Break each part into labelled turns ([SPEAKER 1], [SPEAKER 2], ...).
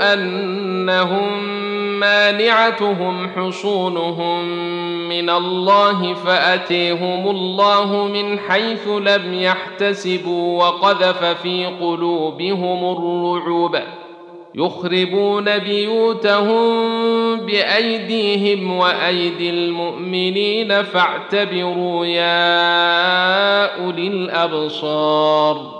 [SPEAKER 1] انهم مانعتهم حصونهم من الله فاتيهم الله من حيث لم يحتسبوا وقذف في قلوبهم الرعوب يخربون بيوتهم بايديهم وايدي المؤمنين فاعتبروا يا اولي الابصار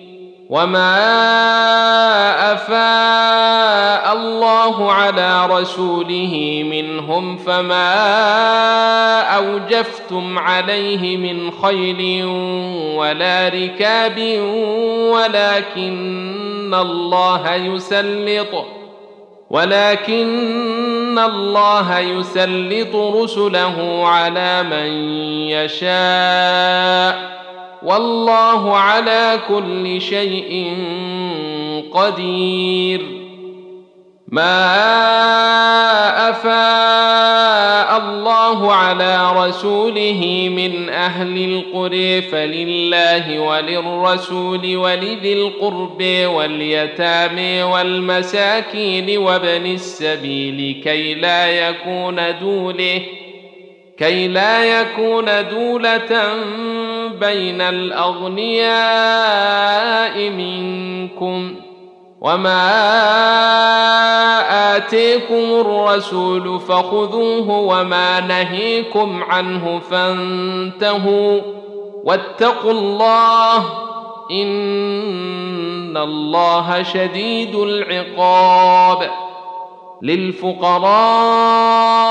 [SPEAKER 1] وما افاء الله على رسوله منهم فما اوجفتم عليه من خيل ولا ركاب ولكن الله يسلط ولكن الله يسلط رسله على من يشاء والله على كل شيء قدير ما افاء الله على رسوله من اهل القرى فلله وللرسول ولذي القرب واليتامى والمساكين وابن السبيل كي لا يكون دوله كي لا يكون دوله بين الاغنياء منكم وما اتيكم الرسول فخذوه وما نهيكم عنه فانتهوا واتقوا الله ان الله شديد العقاب للفقراء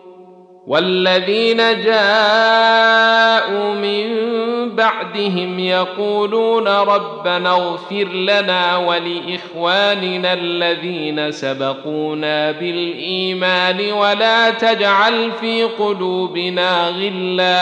[SPEAKER 1] والذين جاءوا من بعدهم يقولون ربنا اغفر لنا ولاخواننا الذين سبقونا بالايمان ولا تجعل في قلوبنا غلا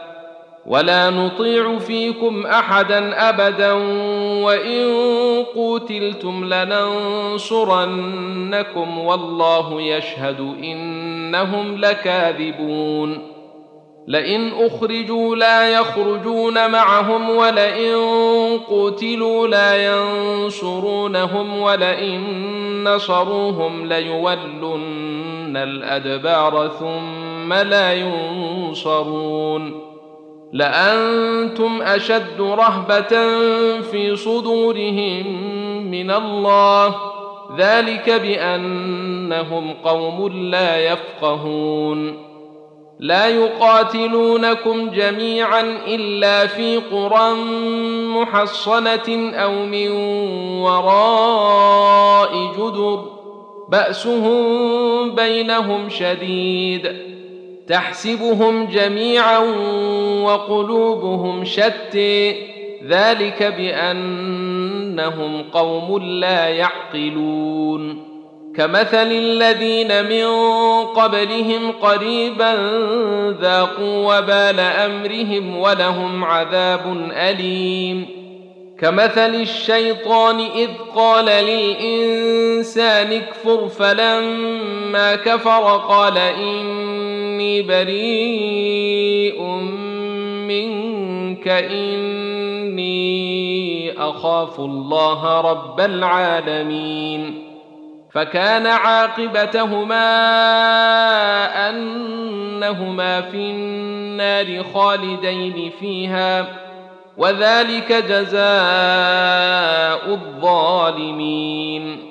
[SPEAKER 1] ولا نطيع فيكم احدا ابدا وان قوتلتم لننصرنكم والله يشهد انهم لكاذبون لئن اخرجوا لا يخرجون معهم ولئن قتلوا لا ينصرونهم ولئن نصروهم ليولن الادبار ثم لا ينصرون لانتم اشد رهبه في صدورهم من الله ذلك بانهم قوم لا يفقهون لا يقاتلونكم جميعا الا في قرى محصنه او من وراء جدر باسهم بينهم شديد تحسبهم جميعا وقلوبهم شتى ذلك بانهم قوم لا يعقلون كمثل الذين من قبلهم قريبا ذاقوا وبال امرهم ولهم عذاب اليم كمثل الشيطان اذ قال للانسان اكفر فلما كفر قال ان إني بريء منك إني أخاف الله رب العالمين فكان عاقبتهما أنهما في النار خالدين فيها وذلك جزاء الظالمين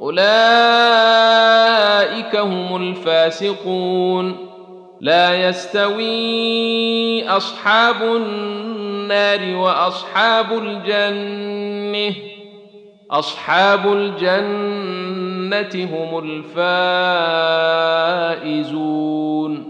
[SPEAKER 1] اولئك هم الفاسقون لا يستوي اصحاب النار واصحاب الجنه اصحاب الجنه هم الفائزون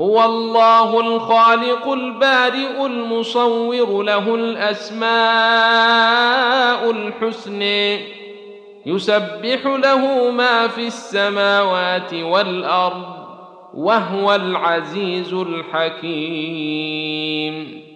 [SPEAKER 1] هو الله الخالق البارئ المصور له الاسماء الحسن يسبح له ما في السماوات والارض وهو العزيز الحكيم